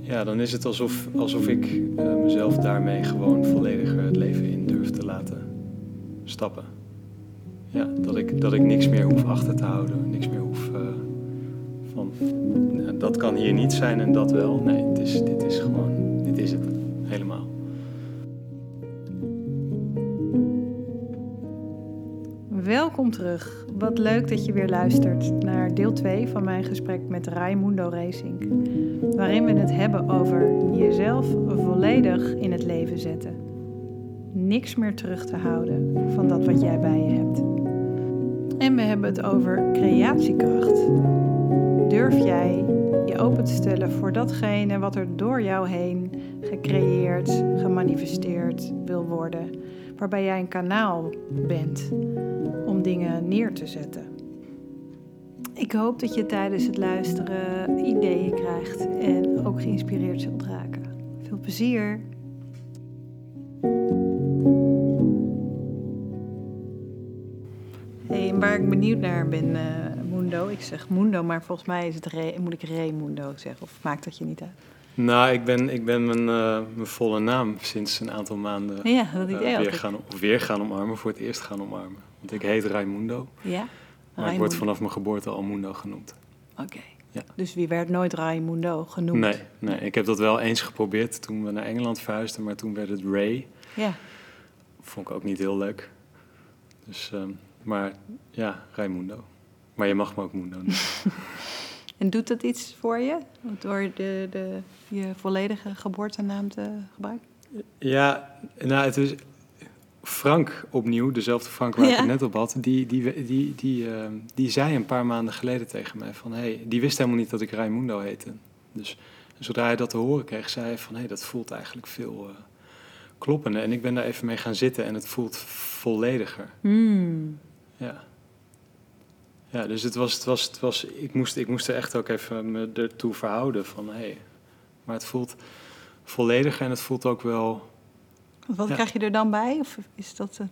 Ja, dan is het alsof, alsof ik eh, mezelf daarmee gewoon volledig het leven in durf te laten stappen. Ja, dat ik, dat ik niks meer hoef achter te houden, niks meer hoef eh, van dat kan hier niet zijn en dat wel. Nee, het is, dit is gewoon, dit is het terug. Wat leuk dat je weer luistert naar deel 2 van mijn gesprek met Raimundo Racing. Waarin we het hebben over jezelf volledig in het leven zetten. Niks meer terug te houden van dat wat jij bij je hebt. En we hebben het over creatiekracht. Durf jij je open te stellen voor datgene wat er door jou heen gecreëerd, gemanifesteerd wil worden, waarbij jij een kanaal bent om dingen neer te zetten. Ik hoop dat je tijdens het luisteren ideeën krijgt en ook geïnspireerd zult raken. Veel plezier! Hey, en waar ik benieuwd naar ben, uh, Mundo, ik zeg Mundo, maar volgens mij is het Re, moet ik Raymundo zeggen, of maakt dat je niet uit? Nou, ik ben, ik ben mijn, uh, mijn volle naam sinds een aantal maanden ja, dat uh, weer, gaan, weer gaan omarmen, voor het eerst gaan omarmen. Want ik heet Raimundo. Ja? Maar ik word vanaf mijn geboorte al Mundo genoemd. Oké. Ja. Dus wie werd nooit Raimundo genoemd? Nee, nee, ik heb dat wel eens geprobeerd toen we naar Engeland verhuisden, maar toen werd het Ray. Ja. Vond ik ook niet heel leuk. Dus, um, maar ja, Raimundo. Maar je mag me ook Mundo noemen. en doet dat iets voor je? Door de, de, je volledige geboortenaam te gebruiken? Ja, nou, het is Frank opnieuw, dezelfde Frank waar ja. ik het net op had, die, die, die, die, uh, die zei een paar maanden geleden tegen mij van, hey, die wist helemaal niet dat ik Raimundo heette. Dus zodra hij dat te horen kreeg, zei hij van, hé, hey, dat voelt eigenlijk veel uh, kloppender. En ik ben daar even mee gaan zitten en het voelt vollediger. Mm. Ja. Ja, dus het was, het was, het was ik, moest, ik moest er echt ook even me ertoe verhouden van, hé, hey, maar het voelt vollediger en het voelt ook wel wat ja. krijg je er dan bij? Of is dat de,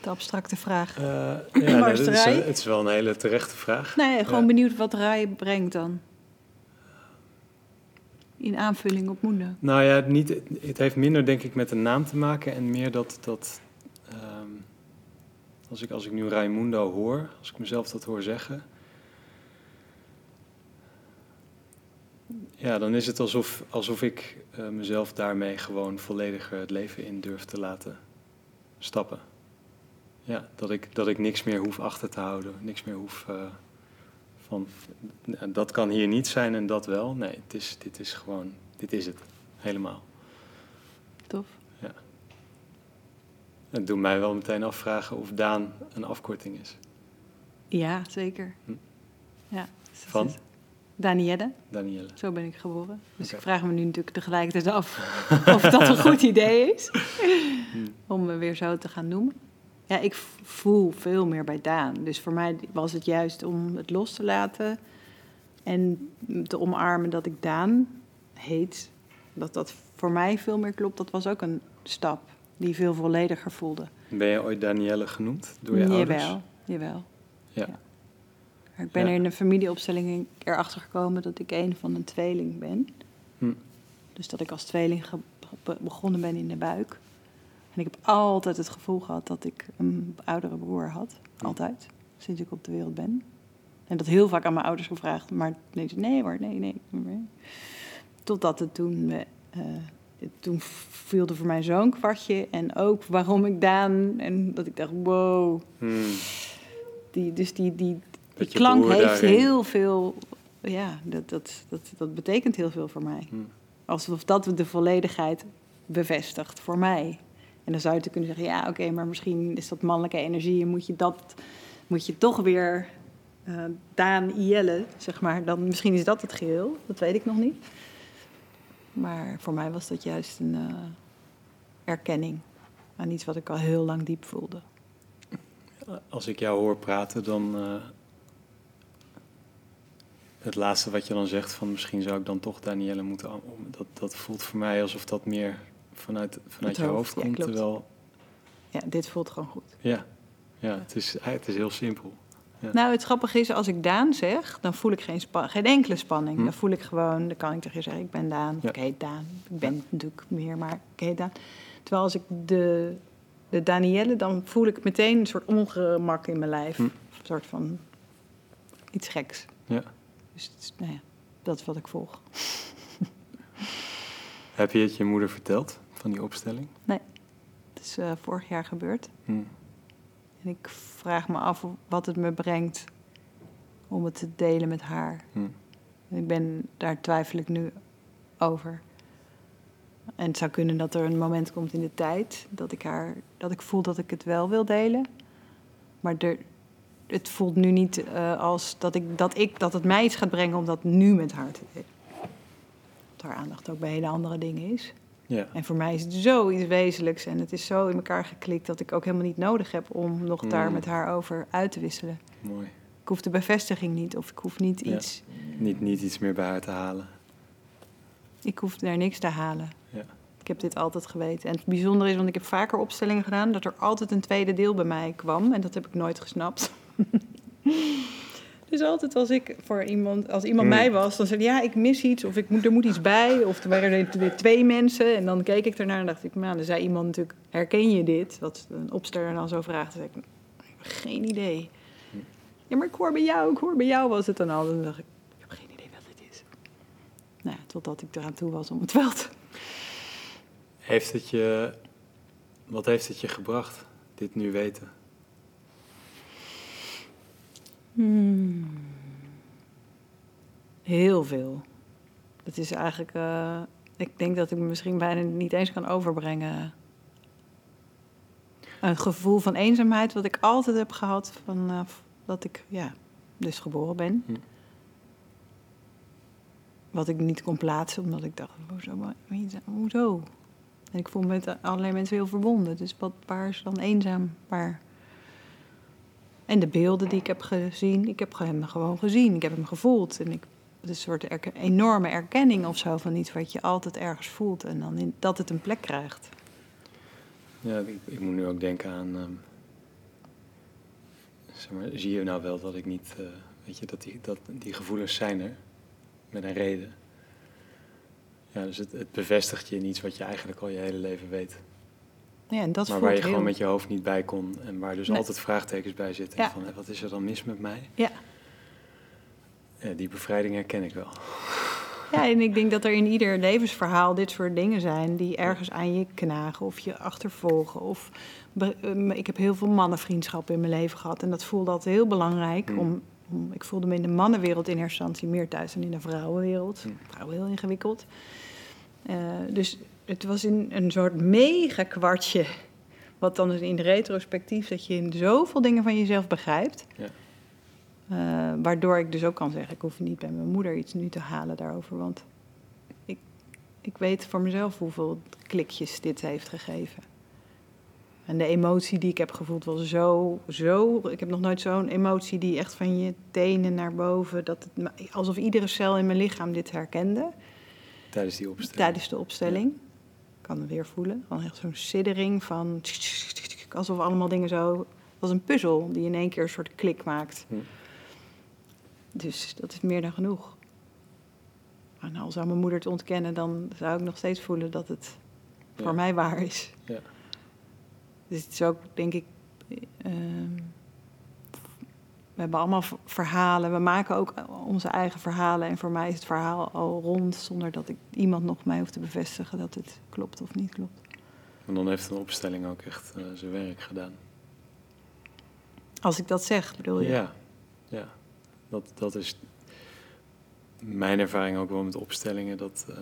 de abstracte vraag? Uh, ja, nou, is, het is wel een hele terechte vraag. Nee, gewoon ja. benieuwd wat rij brengt dan. In aanvulling op Mundo. Nou ja, niet, het heeft minder denk ik met de naam te maken en meer dat, dat als, ik, als ik nu Raimundo hoor, als ik mezelf dat hoor zeggen, Ja, dan is het alsof, alsof ik uh, mezelf daarmee gewoon volledig het leven in durf te laten stappen. Ja, dat ik, dat ik niks meer hoef achter te houden, niks meer hoef uh, van dat kan hier niet zijn en dat wel. Nee, het is, dit is gewoon, dit is het, helemaal. Tof. Het doet mij wel meteen afvragen of Daan een afkorting is. Ja, zeker. Hm. Ja. Van? Danielle. Danielle. Zo ben ik geboren. Dus okay. ik vraag me nu natuurlijk tegelijkertijd af of dat een goed idee is. om me weer zo te gaan noemen. Ja, ik voel veel meer bij Daan. Dus voor mij was het juist om het los te laten. En te omarmen dat ik Daan heet. Dat dat voor mij veel meer klopt. Dat was ook een stap die veel vollediger voelde. Ben je ooit Danielle genoemd door je jawel, ouders? Jawel, ja. ja. Ik ben Ja. er in een familieopstelling erachter gekomen dat ik een van een tweeling ben. Hm. Dus dat ik als tweeling be- begonnen ben in de buik. En ik heb altijd het gevoel gehad dat ik een oudere broer had. Hm. Altijd. Sinds ik op de wereld ben. En dat heel vaak aan mijn ouders gevraagd. Maar nee, nee hoor, nee, nee. Totdat het toen... eh, toen viel er voor mij zo'n kwartje. En ook waarom ik Daan... En dat ik dacht, wow. Hmm. Die, dus die, die, die klank heeft daarin- heel veel... Ja, dat, dat, dat, dat betekent heel veel voor mij. Hmm. Alsof dat de volledigheid bevestigt voor mij. En dan zou je kunnen zeggen, ja, oké, maar misschien is dat mannelijke energie en moet je dat, moet je toch weer eh Daan Ielle, zeg maar. Dan, misschien is dat het geheel, dat weet ik nog niet. Maar voor mij was dat juist een eh, erkenning aan iets wat ik al heel lang diep voelde. Als ik jou hoor praten, dan. eh, het laatste wat je dan zegt van misschien zou ik dan toch Danielle moeten. Dat, dat voelt voor mij alsof dat meer vanuit, vanuit je hoofd, ja, komt. klopt. terwijl, Ja, dit voelt gewoon goed. ja, Ja, het is, het is heel simpel. Ja. Nou, het grappige is, als ik Daan zeg, dan voel ik geen, geen enkele spanning. Hm. Dan voel ik gewoon, dan kan ik tegen je zeggen, ik ben Daan. Ja. Ik heet Daan. Ik ben het natuurlijk meer, maar ik heet Daan. Terwijl als ik de, de Danielle, dan voel ik meteen een soort ongemak in mijn lijf. Hm. Een soort van iets geks. Ja. Dus is- nou ja, dat is wat ik volg. Heb je het je moeder verteld van die opstelling? Het is eh, vorig jaar gebeurd. Hm. En ik vraag me af wat het me brengt om het te delen met haar. Hm. Ik ben, daar twijfel ik nu over. En het zou kunnen dat er een moment komt in de tijd dat ik haar, dat ik voel dat ik het wel wil delen. Maar er, het voelt nu niet eh, als dat, ik, dat, ik, dat het mij iets gaat brengen om dat nu met haar te delen. Dat haar aandacht ook bij hele andere dingen is. Ja. En voor mij is het zoiets wezenlijks en het is zo in elkaar geklikt dat ik ook helemaal niet nodig heb om nog daar Mm. met haar over uit te wisselen. Mooi. Ik hoef de bevestiging niet of ik hoef niet Ja. iets. Niet, niet iets meer bij haar te halen. Ik hoef daar niks te halen. Ja. Ik heb dit altijd geweten. En het bijzondere is, want ik heb vaker opstellingen gedaan, dat er altijd een tweede deel bij mij kwam. En dat heb ik nooit gesnapt. dus altijd als ik voor iemand, als iemand mij was, dan zei hij, ja, ik mis iets. Of ik moet, er moet iets bij. Of er waren er weer twee mensen. En dan keek ik ernaar en dacht ik, nou, dan zei iemand natuurlijk, herken je dit? Dat een opsteller dan zo vraagt. Dan zei ik, ik heb geen idee. Ja, maar ik hoor bij jou, ik hoor bij jou was het dan al. Dan dacht ik, ik heb geen idee wat dit is. Nou, ja, totdat ik eraan toe was om het wel te Heeft het je, wat heeft het je gebracht, dit nu weten? Hmm. Heel veel. Het is eigenlijk, eh, ik denk dat ik me misschien bijna niet eens kan overbrengen. Een gevoel van eenzaamheid wat ik altijd heb gehad vanaf dat ik, ja, dus geboren ben. Hm. Wat ik niet kon plaatsen, omdat ik dacht, hoezo? Hoezo? En ik voel me met allerlei mensen heel verbonden. Dus wat, waar is dan eenzaam? Waar? En de beelden die ik heb gezien, ik heb hem gewoon gezien. Ik heb hem gevoeld. En ik, een soort enorme erkenning of zo van iets wat je altijd ergens voelt. En dan dat het een plek krijgt. Ja, ik, ik moet nu ook denken aan. ehm, zeg maar, zie je nou wel dat ik niet. eh, weet je, dat die, dat die gevoelens zijn er. Met een reden. Ja, dus het, het bevestigt je in iets wat je eigenlijk al je hele leven weet. Ja, en dat maar waar je heel... gewoon met je hoofd niet bij kon. En waar dus Nee. altijd vraagtekens bij zitten. Ja. Van, hé, wat is er dan mis met mij? Ja. Ja, die bevrijding herken ik wel. Ja, en ik denk dat er in ieder levensverhaal dit soort dingen zijn die ergens aan je knagen of je achtervolgen. Of ehm, ik heb heel veel mannenvriendschappen in mijn leven gehad en dat voelde altijd heel belangrijk. Hmm. Om, om, ik voelde me in de mannenwereld in eerste instantie meer thuis dan in de vrouwenwereld. Hmm. Vrouwen heel ingewikkeld. Eh, dus het was in een soort mega kwartje. Wat dan is in de retrospectief dat je in zoveel dingen van jezelf begrijpt. Ja. Eh, waardoor ik dus ook kan zeggen, ik hoef niet bij mijn moeder iets nu te halen daarover. Want ik, ik weet voor mezelf hoeveel klikjes dit heeft gegeven. En de emotie die ik heb gevoeld was zo, zo... Ik heb nog nooit zo'n emotie die echt van je tenen naar boven... Dat het, alsof iedere cel in mijn lichaam dit herkende Tijdens die opstelling. tijdens de opstelling. Kan het weer voelen. Gewoon echt zo'n siddering van... Alsof allemaal dingen zo... Was een puzzel die in één keer een soort klik maakt. Hm. Dus dat is meer dan genoeg. En al zou mijn moeder het ontkennen, dan zou ik nog steeds voelen dat het Ja. voor mij waar is. Ja. Dus het is ook, denk ik... ehm, we hebben allemaal verhalen. We maken ook onze eigen verhalen. En voor mij is het verhaal al rond... zonder dat ik iemand nog mij hoeft te bevestigen dat het klopt of niet klopt. En dan heeft een opstelling ook echt eh, zijn werk gedaan. Als ik dat zeg, bedoel je? Ja, ja. Dat, dat is mijn ervaring ook wel met opstellingen. Dat, eh,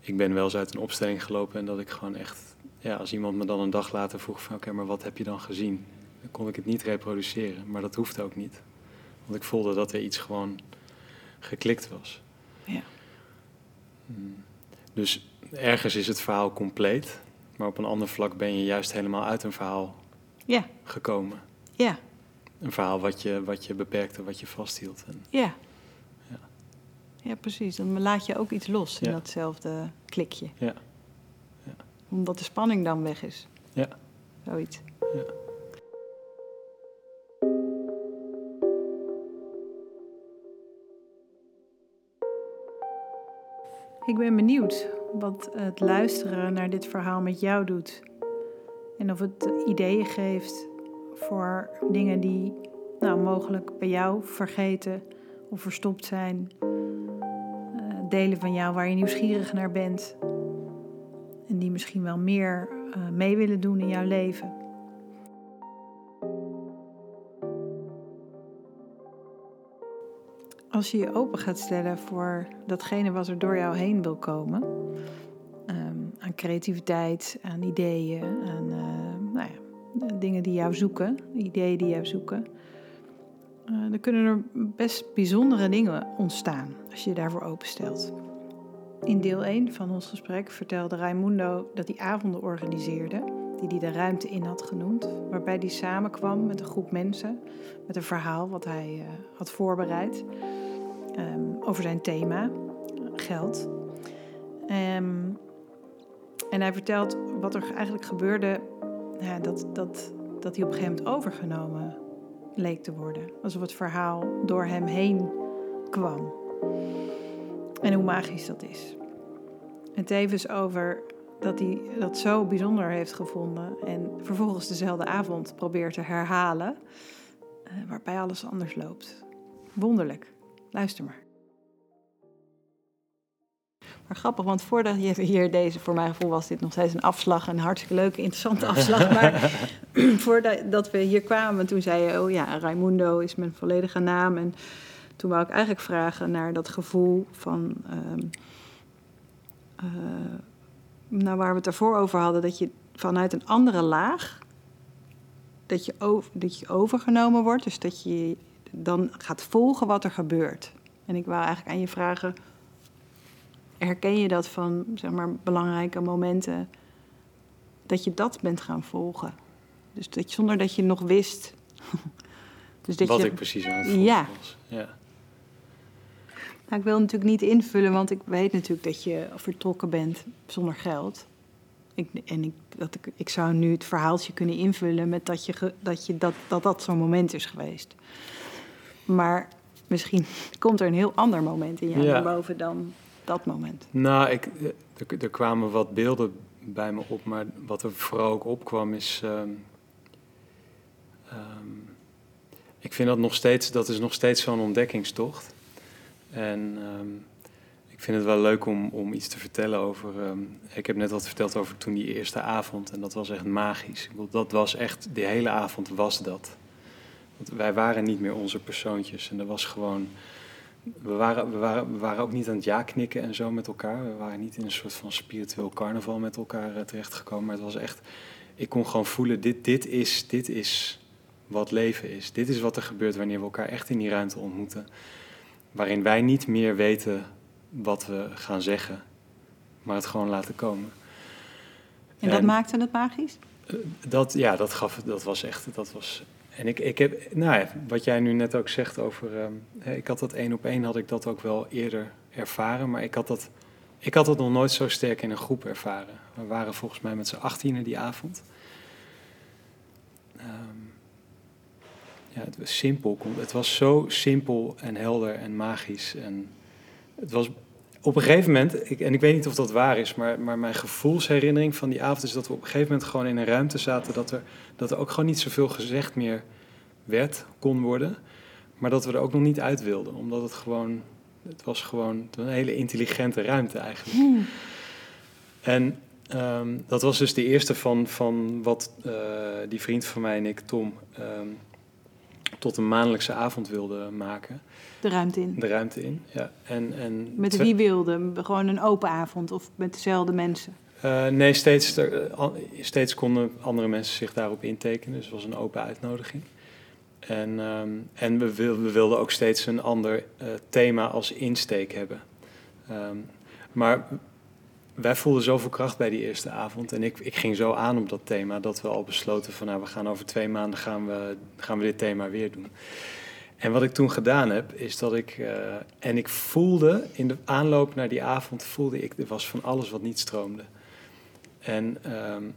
ik ben wel eens uit een opstelling gelopen en dat ik gewoon echt... Ja, als iemand me dan een dag later vroeg van... Oké, maar wat heb je dan gezien? Dan kon ik het niet reproduceren. Maar dat hoeft ook niet. Want ik voelde dat er iets gewoon geklikt was. Ja. Hmm. Dus ergens is het verhaal compleet. Maar op een ander vlak ben je juist helemaal uit een verhaal Ja, gekomen. ja, Een verhaal wat je, wat je beperkte, wat je vasthield. En, ja. Ja. Ja, precies. Dan laat je ook iets los in datzelfde klikje. Ja. Omdat de spanning dan weg is. Ja. Zoiets. Ja. Ik ben benieuwd wat het luisteren naar dit verhaal met jou doet. En of het ideeën geeft voor dingen die nou, mogelijk bij jou vergeten of verstopt zijn. Uh, delen van jou waar je nieuwsgierig naar bent. En die misschien wel meer uh, mee willen doen in jouw leven. Als je je open gaat stellen voor datgene wat er door jou heen wil komen, um, aan creativiteit, aan ideeën, aan uh, nou ja, dingen die jou zoeken, ideeën die jou zoeken, uh, dan kunnen er best bijzondere dingen ontstaan als je je daarvoor openstelt. In deel 1 van ons gesprek vertelde Raimundo dat hij avonden organiseerde, die hij de ruimte in had genoemd, waarbij hij samenkwam met een groep mensen met een verhaal wat hij uh, had voorbereid um, over zijn thema, geld. Um, en hij vertelt wat er eigenlijk gebeurde, dat, dat, dat hij op een gegeven moment overgenomen leek te worden. Alsof het verhaal door hem heen kwam. En hoe magisch dat is. En tevens over dat hij dat zo bijzonder heeft gevonden en vervolgens dezelfde avond probeert te herhalen, uh, waarbij alles anders loopt. Wonderlijk. Luister maar. Maar grappig, want voordat je hier deze, voor mijn gevoel was dit nog steeds een afslag, een hartstikke leuke, interessante afslag. maar voordat we hier kwamen, toen zei je, oh ja, Raimundo is mijn volledige naam. En toen wou ik eigenlijk vragen naar dat gevoel van, um, uh, nou waar we het ervoor over hadden, dat je vanuit een andere laag, dat je, over, dat je overgenomen wordt. Dus dat je dan gaat volgen wat er gebeurt. En ik wou eigenlijk aan je vragen, herken je dat van zeg maar, belangrijke momenten, dat je dat bent gaan volgen? Dus dat je, zonder dat je nog wist. dus dat wat ik precies aan het volgen ja. was. Ja. Nou, ik wil natuurlijk niet invullen, want ik weet natuurlijk dat je vertrokken bent zonder geld. Ik, en ik, dat ik, ik zou nu het verhaaltje kunnen invullen met dat je, dat, je, dat, dat, dat zo'n moment is geweest. Maar misschien komt er een heel ander moment in jou ja. naar boven dan dat moment. Nou, ik, er, er, kwamen wat beelden bij me op, maar wat er vooral ook opkwam is. Um, um, ik vind dat nog steeds, dat is nog steeds zo'n ontdekkingstocht. En um, ik vind het wel leuk om, om iets te vertellen over. ik heb net wat verteld over toen die eerste avond en dat was echt magisch. Ik bedoel, dat was echt, die hele avond was dat. Want wij waren niet meer onze persoontjes. En er was gewoon. We waren, we, waren, we waren ook niet aan het ja-knikken en zo met elkaar. We waren niet in een soort van spiritueel carnaval met elkaar uh, terechtgekomen. Maar het was echt. Ik kon gewoon voelen: dit, dit, is, dit is wat leven is. Dit is wat er gebeurt wanneer we elkaar echt in die ruimte ontmoeten. Waarin wij niet meer weten wat we gaan zeggen, maar het gewoon laten komen. En dat en, maakte het magisch? Uh, dat, ja, dat, gaf, dat was echt. Dat was en ik, ik heb, nou ja, wat jij nu net ook zegt over, um, ik had dat één op één, had ik dat ook wel eerder ervaren, maar ik had dat, ik had dat nog nooit zo sterk in een groep ervaren. We waren volgens mij met z'n achttienen die avond. Um, ja, het was simpel. Het was zo simpel en helder en magisch. En het was op een gegeven moment, ik, en ik weet niet of dat waar is, maar, maar mijn gevoelsherinnering van die avond is dat we op een gegeven moment gewoon in een ruimte zaten, dat er, dat er ook gewoon niet zoveel gezegd meer werd, kon worden, maar dat we er ook nog niet uit wilden, omdat het gewoon, het was gewoon een hele intelligente ruimte eigenlijk. Hmm. En um, dat was dus de eerste van, van wat uh, die vriend van mij en ik, Tom, um, tot een maandelijkse avond wilden maken. De ruimte in. De ruimte in, ja. En, en met wie wilde? Gewoon een open avond of met dezelfde mensen? Uh, nee, steeds, uh, steeds konden andere mensen zich daarop intekenen. Dus het was een open uitnodiging. En, um, en we, wil, we, wilden ook steeds een ander uh, thema als insteek hebben. Um, maar wij voelden zoveel kracht bij die eerste avond. En ik, ik ging zo aan op dat thema dat we al besloten van nou, we gaan over twee maanden gaan we, gaan we dit thema weer doen. En wat ik toen gedaan heb, is dat ik. Uh, en ik voelde in de aanloop naar die avond, voelde ik, er was van alles wat niet stroomde. En um,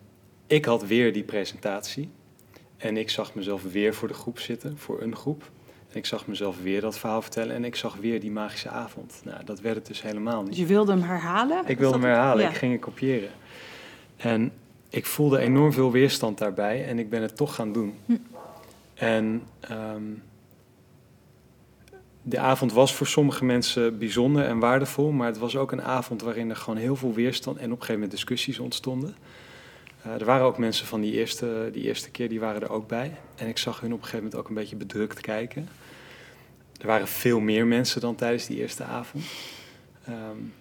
ik had weer die presentatie. En ik zag mezelf weer voor de groep zitten, voor een groep. En ik zag mezelf weer dat verhaal vertellen en ik zag weer die magische avond. Nou, dat werd het dus helemaal niet. Dus je wilde hem herhalen? Ik wilde hem herhalen, ik ging het kopiëren. En ik voelde enorm veel weerstand daarbij en ik ben het toch gaan doen. Hm. En um, de avond was voor sommige mensen bijzonder en waardevol, maar het was ook een avond waarin er gewoon heel veel weerstand en op een gegeven moment discussies ontstonden. Uh, er waren ook mensen van die eerste, die eerste keer, die waren er ook bij. En ik zag hun op een gegeven moment ook een beetje bedrukt kijken. Er waren veel meer mensen dan tijdens die eerste avond. Um,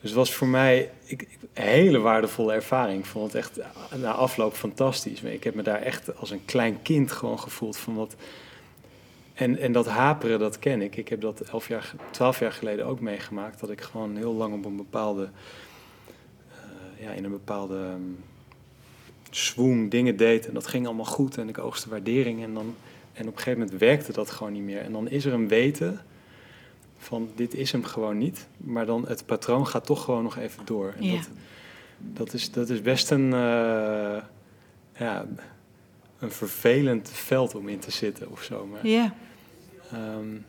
dus het was voor mij ik, een hele waardevolle ervaring. Ik vond het echt na afloop fantastisch. Ik heb me daar echt als een klein kind gewoon gevoeld van wat... En, en dat haperen, dat ken ik. Ik heb dat elf jaar, twaalf jaar geleden ook meegemaakt. Dat ik gewoon heel lang op een bepaalde... Uh, ja, in een bepaalde um, swoon dingen deed. En dat ging allemaal goed en ik oogste waardering. En, dan, en op een gegeven moment werkte dat gewoon niet meer. En dan is er een weten van dit is hem gewoon niet. Maar dan het patroon gaat toch gewoon nog even door. En ja. dat, dat, is, dat is best een, uh, ja, een vervelend veld om in te zitten of zo. Maar, ja. Um,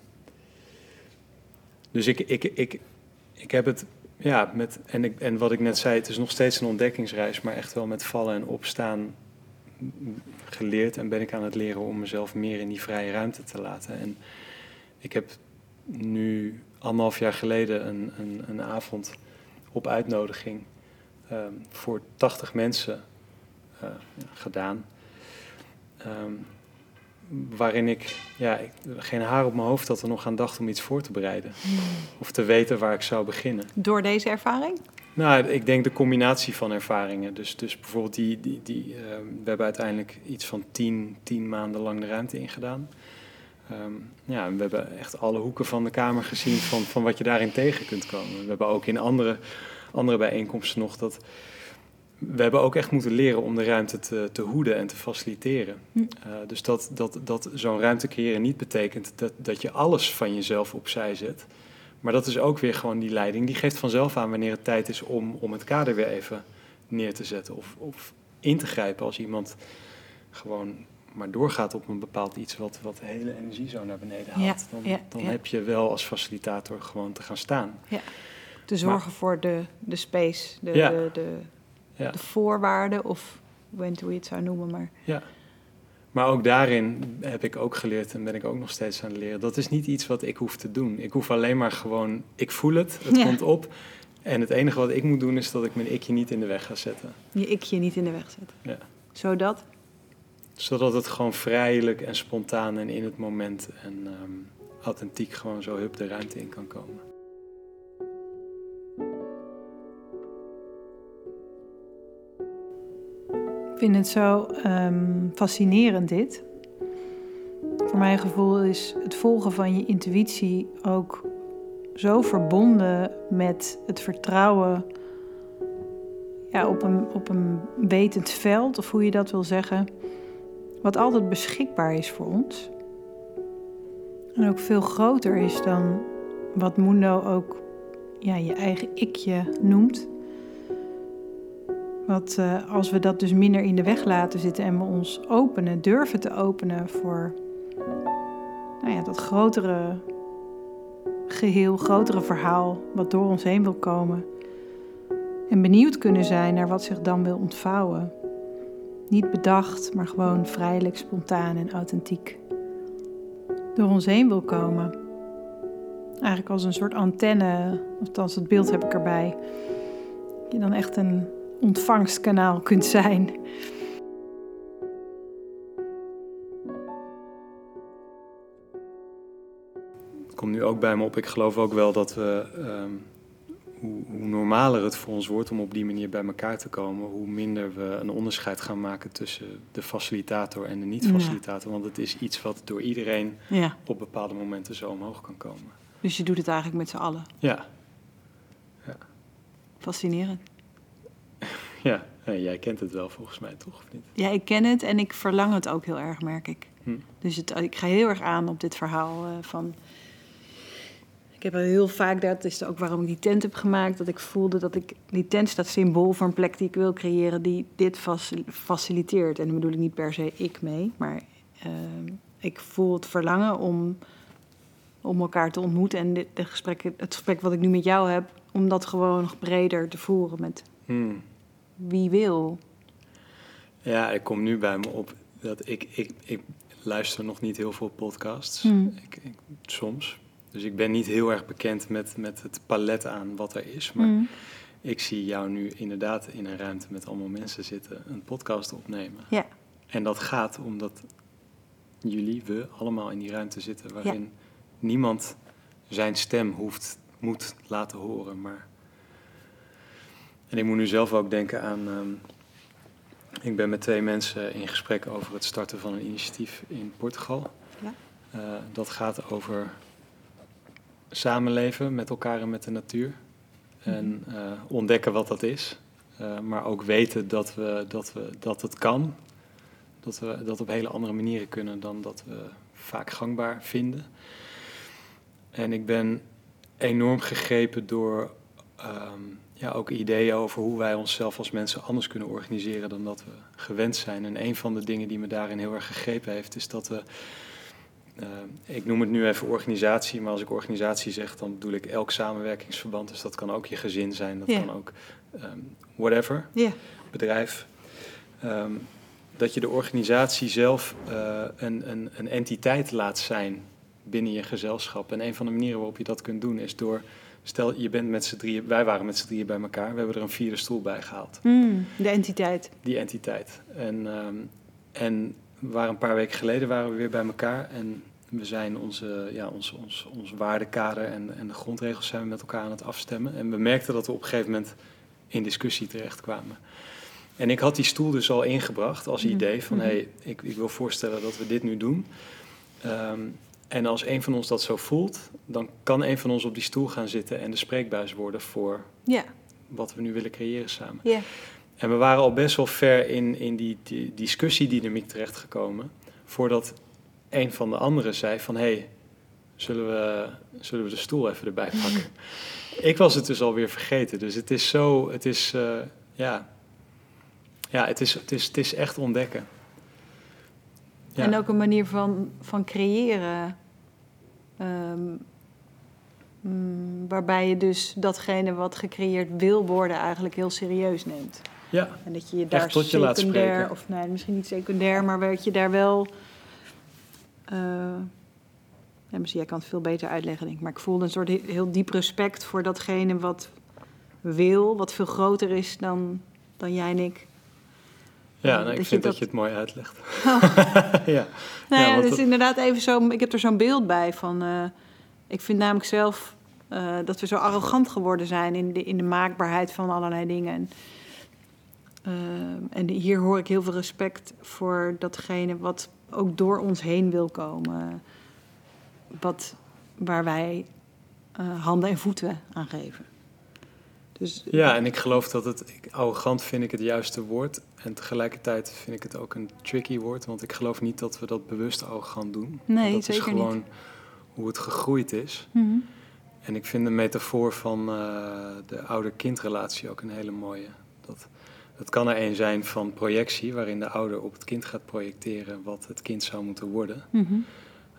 dus ik, ik, ik, ik heb het, ja, met, en, ik, en wat ik net zei, het is nog steeds een ontdekkingsreis, maar echt wel met vallen en opstaan geleerd en ben ik aan het leren om mezelf meer in die vrije ruimte te laten. En ik heb nu anderhalf jaar geleden een, een, een avond op uitnodiging um, voor 80 mensen uh, gedaan. Um, waarin ik, ja, ik, geen haar op mijn hoofd had er nog aan dacht om iets voor te bereiden. Hmm. Of te weten waar ik zou beginnen. Door deze ervaring? Nou, ik denk de combinatie van ervaringen. Dus, dus bijvoorbeeld die, die, die uh, we hebben uiteindelijk iets van tien, tien maanden lang de ruimte ingedaan. Um, ja, we hebben echt alle hoeken van de kamer gezien van, van wat je daarin tegen kunt komen. We hebben ook in andere, andere bijeenkomsten nog dat. We hebben ook echt moeten leren om de ruimte te, te hoeden en te faciliteren. Hm. Uh, dus dat, dat, dat zo'n ruimte creëren niet betekent dat, dat je alles van jezelf opzij zet. Maar dat is ook weer gewoon die leiding. Die geeft vanzelf aan wanneer het tijd is om, om het kader weer even neer te zetten. Of, of in te grijpen als iemand gewoon maar doorgaat op een bepaald iets wat, wat de hele energie zo naar beneden haalt, dan, dan heb je wel als facilitator gewoon te gaan staan. Ja. Te zorgen voor de, de space, de, de, de, de, voorwaarden of hoe je het zou noemen. Maar. Ja. Maar ook daarin heb ik ook geleerd en ben ik ook nog steeds aan het leren. Dat is niet iets wat ik hoef te doen. Ik hoef alleen maar gewoon, ik voel het, het komt op. En het enige wat ik moet doen is dat ik mijn ikje niet in de weg ga zetten. Je ikje niet in de weg zetten. Ja. Zodat? Zodat het gewoon vrijelijk en spontaan en in het moment en um, authentiek gewoon zo hup de ruimte in kan komen. Vind het zo um, fascinerend dit. Voor mijn gevoel is het volgen van je intuïtie ook zo verbonden met het vertrouwen ja, op, een, op een wetend veld, of hoe je dat wil zeggen wat altijd beschikbaar is voor ons. En ook veel groter is dan wat Mundo ook ja, je eigen ikje noemt. Wat uh, als we dat dus minder in de weg laten zitten en we ons openen, durven te openen voor nou ja, dat grotere geheel, grotere verhaal wat door ons heen wil komen. En benieuwd kunnen zijn naar wat zich dan wil ontvouwen. Niet bedacht, maar gewoon vrijelijk, spontaan en authentiek. Door ons heen wil komen. Eigenlijk als een soort antenne, althans het beeld heb ik erbij. Je dan echt een ontvangstkanaal kunt zijn. Het komt nu ook bij me op. Ik geloof ook wel dat we ehm, hoe, hoe, normaler het voor ons wordt om op die manier bij elkaar te komen, hoe minder we een onderscheid gaan maken tussen de facilitator en de niet-facilitator. Want het is iets wat door iedereen ja. op bepaalde momenten zo omhoog kan komen. Dus je doet het eigenlijk met z'n allen? Ja. ja. Fascinerend. Ja, jij kent het wel volgens mij toch? Of niet? Ja, ik ken het en ik verlang het ook heel erg, merk ik. Hm. Dus het, ik ga heel erg aan op dit verhaal uh, van ik heb heel vaak, dat is ook waarom ik die tent heb gemaakt, dat ik voelde dat ik, die tent staat symbool voor een plek die ik wil creëren, die dit faciliteert. En dan bedoel ik niet per se ik mee, maar uh, ik voel het verlangen om om elkaar te ontmoeten. En de, de gesprek, het gesprek wat ik nu met jou heb, om dat gewoon nog breder te voeren met Hmm. Wie wil. Ja, ik kom nu bij me op dat ik, ik, ik luister nog niet heel veel podcasts. Hmm. Ik, ik- soms. Dus ik ben niet heel erg bekend met, met het palet aan wat er is. Maar Mm. ik zie jou nu inderdaad in een ruimte met allemaal mensen zitten, een podcast opnemen. Ja. En dat gaat omdat jullie, we, allemaal in die ruimte zitten waarin niemand zijn stem hoeft, moet laten horen. Maar... En ik moet nu zelf ook denken aan. ehm, ik ben met twee mensen in gesprek over het starten van een initiatief in Portugal. Ja. Eh, dat gaat over samenleven met elkaar en met de natuur. En eh, ontdekken wat dat is. Eh, maar ook weten dat, we, dat, we, dat het kan. Dat we dat op hele andere manieren kunnen dan dat we vaak gangbaar vinden. En ik ben enorm gegrepen door ehm, ja, ook ideeën over hoe wij onszelf als mensen anders kunnen organiseren dan dat we gewend zijn. En een van de dingen die me daarin heel erg gegrepen heeft, is dat we. eh, ik noem het nu even organisatie, maar als ik organisatie zeg, dan bedoel ik elk samenwerkingsverband. Dus dat kan ook je gezin zijn, dat kan ook ehm, whatever bedrijf. Ehm, dat je de organisatie zelf eh, een, een, een entiteit laat zijn binnen je gezelschap. En een van de manieren waarop je dat kunt doen is door. Stel, je bent met z'n drieën, wij waren met z'n drieën bij elkaar, we hebben er een vierde stoel bij gehaald, Mm, de entiteit. die entiteit. En, ehm, en waren een paar weken geleden waren we weer bij elkaar en we zijn onze, ja, ons, ons, ons waardekader en, en de grondregels zijn we met elkaar aan het afstemmen. En we merkten dat we op een gegeven moment in discussie terechtkwamen. En ik had die stoel dus al ingebracht als Mhm. idee van... Hé, hey, ik, ik wil voorstellen dat we dit nu doen. Ehm, en als een van ons dat zo voelt... dan kan een van ons op die stoel gaan zitten... en de spreekbuis worden voor Ja. wat we nu willen creëren samen. Ja. En we waren al best wel ver in, in die, die discussiedynamiek terechtgekomen... voordat een van de anderen zei van... hé, hey, zullen, we, zullen we de stoel even erbij pakken? ik was het dus alweer vergeten. Dus het is zo... Het is, eh, ja... Ja, het is, het, is, het is echt ontdekken. Ja. En ook een manier van, van creëren. Ehm, mm, waarbij je dus datgene wat gecreëerd wil worden eigenlijk heel serieus neemt. ja, En dat je je daar tot je secundair, of nee, misschien niet secundair, maar dat je daar wel. eh, ja, misschien jij kan het veel beter uitleggen, denk ik. Maar ik voelde een soort he- heel diep respect voor datgene wat wil, wat veel groter is dan, dan jij en ik. Ja nou, ik vind dat, dat- je het mooi uitlegt. Oh. ja. Nou Ja, ja, dat- inderdaad even zo. Ik heb er zo'n beeld bij van. eh, ik vind namelijk zelf eh, dat we zo arrogant geworden zijn in de, in de maakbaarheid van allerlei dingen. En, eh, en hier hoor ik heel veel respect voor datgene wat ook door ons heen wil komen. Wat, waar wij handen en voeten aan geven. Dus ja, en ik geloof dat het... Ik, arrogant vind ik het juiste woord. En tegelijkertijd vind ik het ook een tricky woord. Want ik geloof niet dat we dat bewust arrogant doen. Nee, dat zeker is gewoon hoe het gegroeid is. Mhm. En ik vind de metafoor van eh, de ouder-kindrelatie ook een hele mooie. Dat, het kan er een zijn van projectie, waarin de ouder op het kind gaat projecteren wat het kind zou moeten worden. Mhm.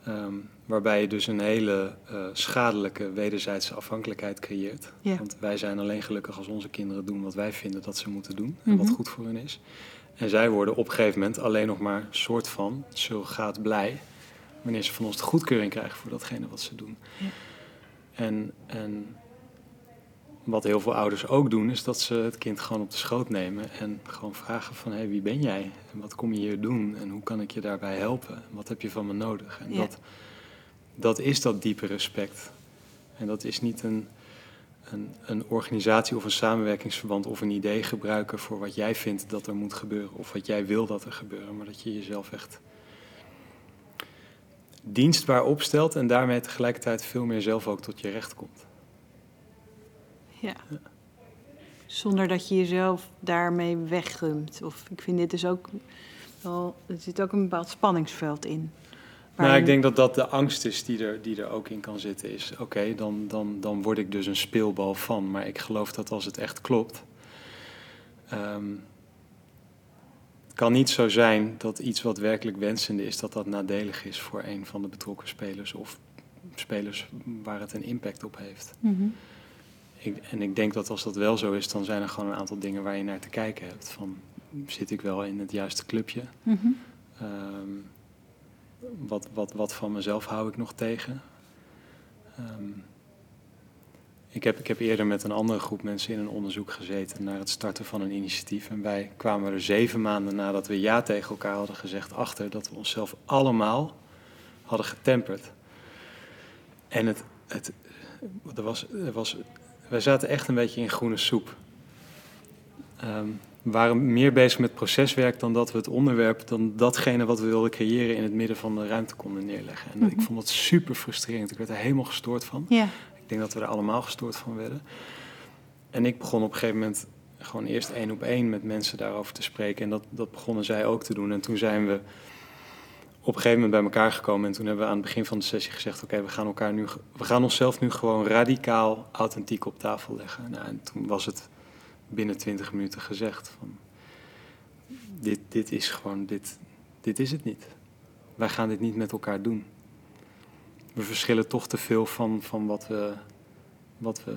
Ehm, waarbij je dus een hele eh, schadelijke wederzijdse afhankelijkheid creëert. Ja. Want wij zijn alleen gelukkig als onze kinderen doen wat wij vinden dat ze moeten doen en wat Mhm. goed voor hen is. En zij worden op een gegeven moment alleen nog maar soort van surrogaat blij wanneer ze van ons de goedkeuring krijgen voor datgene wat ze doen. Ja. En, en wat heel veel ouders ook doen, is dat ze het kind gewoon op de schoot nemen en gewoon vragen van, hé, hey, wie ben jij? En wat kom je hier doen? En hoe kan ik je daarbij helpen? En wat heb je van me nodig? En Ja. dat, dat is dat diepe respect. En dat is niet een, een, een organisatie of een samenwerkingsverband of een idee gebruiken voor wat jij vindt dat er moet gebeuren of wat jij wil dat er gebeuren, maar dat je jezelf echt dienstbaar opstelt en daarmee tegelijkertijd veel meer zelf ook tot je recht komt. Ja. Zonder dat je jezelf daarmee weggumt. Of ik vind dit dus ook wel. Er zit ook een bepaald spanningsveld in. Nou, Waarin- ik denk dat dat de angst is die er, die er ook in kan zitten. Is oké, dan, dan, dan word ik dus een speelbal van. Maar ik geloof dat als het echt klopt. ehm, het kan niet zo zijn dat iets wat werkelijk wensende is, dat dat nadelig is voor een van de betrokken spelers. Of spelers waar het een impact op heeft. Mhm. Ik, en ik denk dat als dat wel zo is, dan zijn er gewoon een aantal dingen waar je naar te kijken hebt. Van, zit ik wel in het juiste clubje? Mhm. Ehm, wat, wat, wat van mezelf hou ik nog tegen? Ehm, ik, heb, ik heb eerder met een andere groep mensen in een onderzoek gezeten naar het starten van een initiatief. En wij kwamen er zeven maanden nadat we ja tegen elkaar hadden gezegd achter dat we onszelf allemaal hadden getemperd. En het, het, er was, er was, wij zaten echt een beetje in groene soep. Ehm, we waren meer bezig met proceswerk dan dat we het onderwerp, dan datgene wat we wilden creëren in het midden van de ruimte konden neerleggen. En Mhm. ik vond dat super frustrerend. Ik werd er helemaal gestoord van. Ik denk dat we er allemaal gestoord van werden. En ik begon op een gegeven moment gewoon eerst één op één met mensen daarover te spreken. En dat, dat begonnen zij ook te doen. En toen zijn we op een gegeven moment bij elkaar gekomen. En toen hebben we aan het begin van de sessie gezegd: Oké, we gaan elkaar nu, we gaan onszelf nu gewoon radicaal authentiek op tafel leggen. Nou, en toen was het binnen twintig minuten gezegd: van, dit, dit is gewoon, dit, dit is het niet. Wij gaan dit niet met elkaar doen. We verschillen toch te veel van, van wat, we, wat we.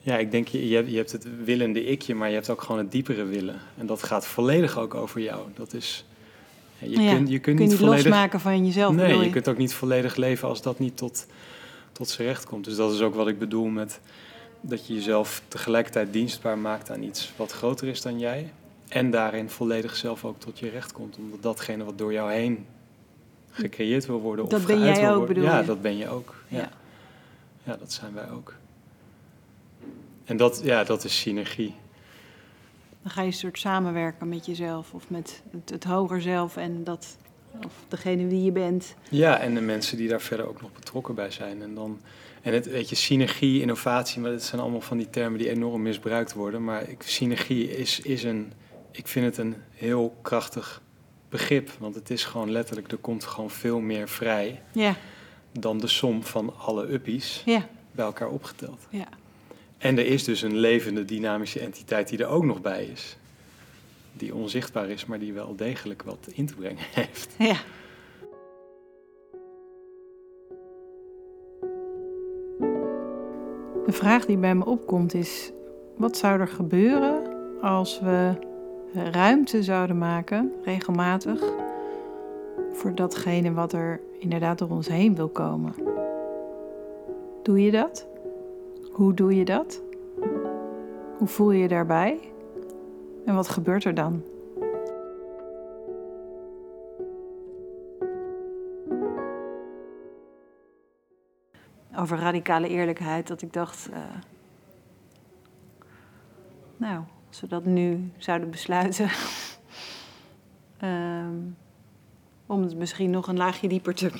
Ja, ik denk, je, je hebt het willende ikje, maar je hebt ook gewoon het diepere willen. En dat gaat volledig ook over jou. Dat is. Je, Ja, kunt, je kunt Kun je niet niet volledig. losmaken van jezelf, Nee, je je? kunt ook niet volledig leven als dat niet tot, tot z'n recht komt. Dus dat is ook wat ik bedoel met dat je jezelf tegelijkertijd dienstbaar maakt aan iets wat groter is dan jij. En daarin volledig zelf ook tot je recht komt. Omdat datgene wat door jou heen gecreëerd wil worden. Dat of ben geuit jij ook, bedoel Ja, je? dat ben je ook. Ja. Ja. ja. dat zijn wij ook. En dat, ja, dat is synergie. Dan ga je een soort samenwerken met jezelf of met het, het hoger zelf en dat, of degene wie je bent. Ja, en de mensen die daar verder ook nog betrokken bij zijn. En, dan, en het, weet je, synergie, innovatie, maar dat zijn allemaal van die termen die enorm misbruikt worden. Maar ik, synergie is, is een, ik vind het een heel krachtig begrip. Want het is gewoon letterlijk, er komt gewoon veel meer vrij Ja, dan de som van alle uppies ja, bij elkaar opgeteld. ja. En er is dus een levende, dynamische entiteit die er ook nog bij is. Die onzichtbaar is, maar die wel degelijk wat in te brengen heeft. ja. De vraag die bij me opkomt is: wat zou er gebeuren als we ruimte zouden maken, regelmatig, voor datgene wat er inderdaad door ons heen wil komen? Doe je dat? Hoe doe je dat? Hoe voel je je daarbij? En wat gebeurt er dan? Over radicale eerlijkheid, dat ik dacht. eh, nou, als we dat nu zouden besluiten. ehm, om het misschien nog een laagje dieper te.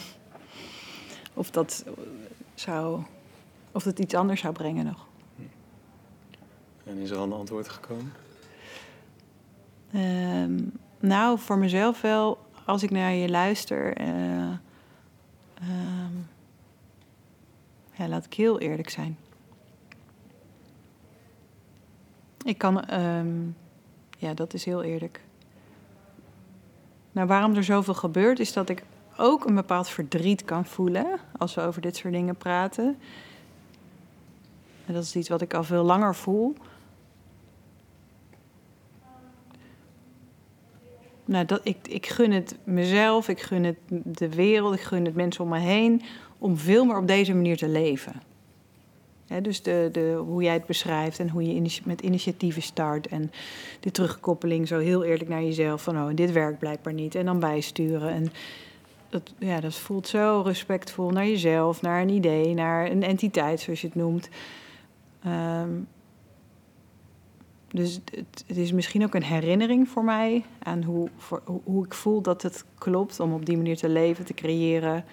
Of dat zou. Of dat iets anders zou brengen nog. En is er al een antwoord gekomen? Ehm, nou, voor mezelf wel, als ik naar je luister. eh, ehm, ja, laat ik heel eerlijk zijn. Ik kan, ehm, ja, dat is heel eerlijk. Nou, waarom er zoveel gebeurt, is dat ik ook een bepaald verdriet kan voelen als we over dit soort dingen praten. En dat is iets wat ik al veel langer voel. Nou, dat, ik, ik gun het mezelf, ik gun het de wereld, ik gun het mensen om me heen om veel meer op deze manier te leven. Dus de, de, hoe jij het beschrijft en hoe je met initiatieven start en die terugkoppeling zo heel eerlijk naar jezelf van oh, dit werkt blijkbaar niet en dan bijsturen. En dat, ja, dat voelt zo respectvol naar jezelf, naar een idee, naar een entiteit zoals je het noemt. Ehm, dus het, het is misschien ook een herinnering voor mij aan hoe, hoe, ik voel dat het klopt om op die manier te leven, te creëren.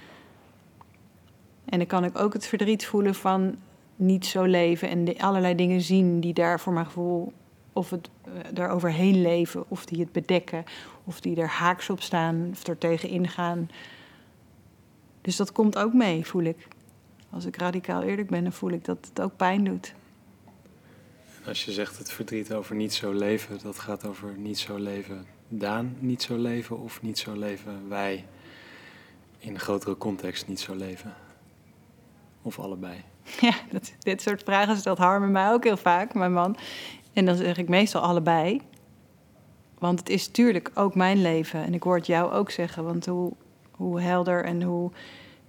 En dan kan ik ook het verdriet voelen van niet zo leven en de, allerlei dingen zien die daar voor mijn gevoel of het eh, daar leven, of die het bedekken, of die er haaks op staan, of er tegen ingaan. Dus dat komt ook mee, voel ik. Als ik radicaal eerlijk ben, dan voel ik dat het ook pijn doet. Als je zegt het verdriet over niet zo leven, dat gaat over niet zo leven Daan niet zo leven of niet zo leven wij in een grotere context niet zo leven. Of allebei? Ja, dat, dit soort vragen stelt Harmen mij ook heel vaak, mijn man. En dan zeg ik meestal allebei. Want het is natuurlijk ook mijn leven. En ik hoor het jou ook zeggen. Want hoe, hoe helder en hoe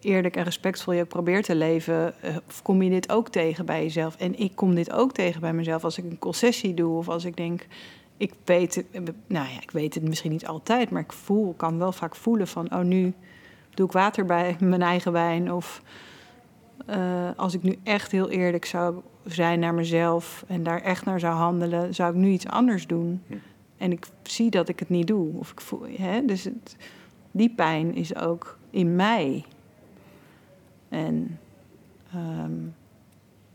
eerlijk en respectvol je ook probeert te leven, eh, kom je dit ook tegen bij jezelf. En ik kom dit ook tegen bij mezelf als ik een concessie doe of als ik denk, ik weet, nou ja, ik weet het misschien niet altijd, maar ik voel, kan wel vaak voelen van, oh nu doe ik water bij mijn eigen wijn of uh, als ik nu echt heel eerlijk zou zijn naar mezelf en daar echt naar zou handelen, zou ik nu iets anders doen. Hm. En ik zie dat ik het niet doe. Of ik voel, hè? Dus het, die pijn is ook in mij. En um,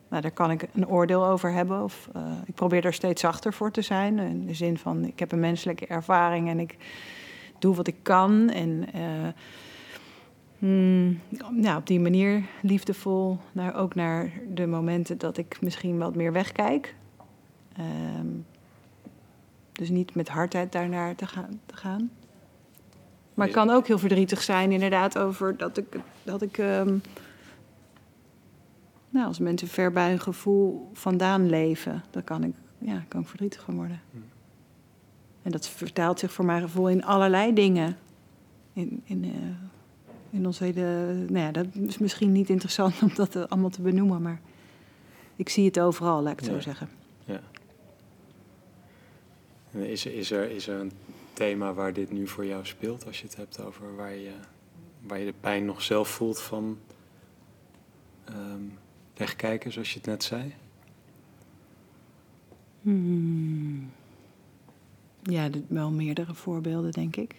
nou, daar kan ik een oordeel over hebben. Of, uh, ik probeer er steeds zachter voor te zijn. In de zin van, ik heb een menselijke ervaring en ik doe wat ik kan. En uh, hmm, nou, op die manier liefdevol. Naar, ook naar de momenten dat ik misschien wat meer wegkijk. Um, dus niet met hardheid daarnaar te gaan. Te gaan. Maar het kan ook heel verdrietig zijn, inderdaad, over dat ik, dat ik um, nou, als mensen ver bij hun gevoel vandaan leven, dan kan ik, ja, kan ik verdrietig van worden. Hm. En dat vertaalt zich voor mijn gevoel in allerlei dingen. In, in, uh, in ons hele. Nou ja, dat is misschien niet interessant om dat allemaal te benoemen, maar ik zie het overal, laat ik het zo zeggen. Ja. Is, is, er, is er een thema waar dit nu voor jou speelt, als je het hebt over waar je, waar je de pijn nog zelf voelt van um, wegkijken, zoals je het net zei? Hmm. Ja, wel meerdere voorbeelden, denk ik.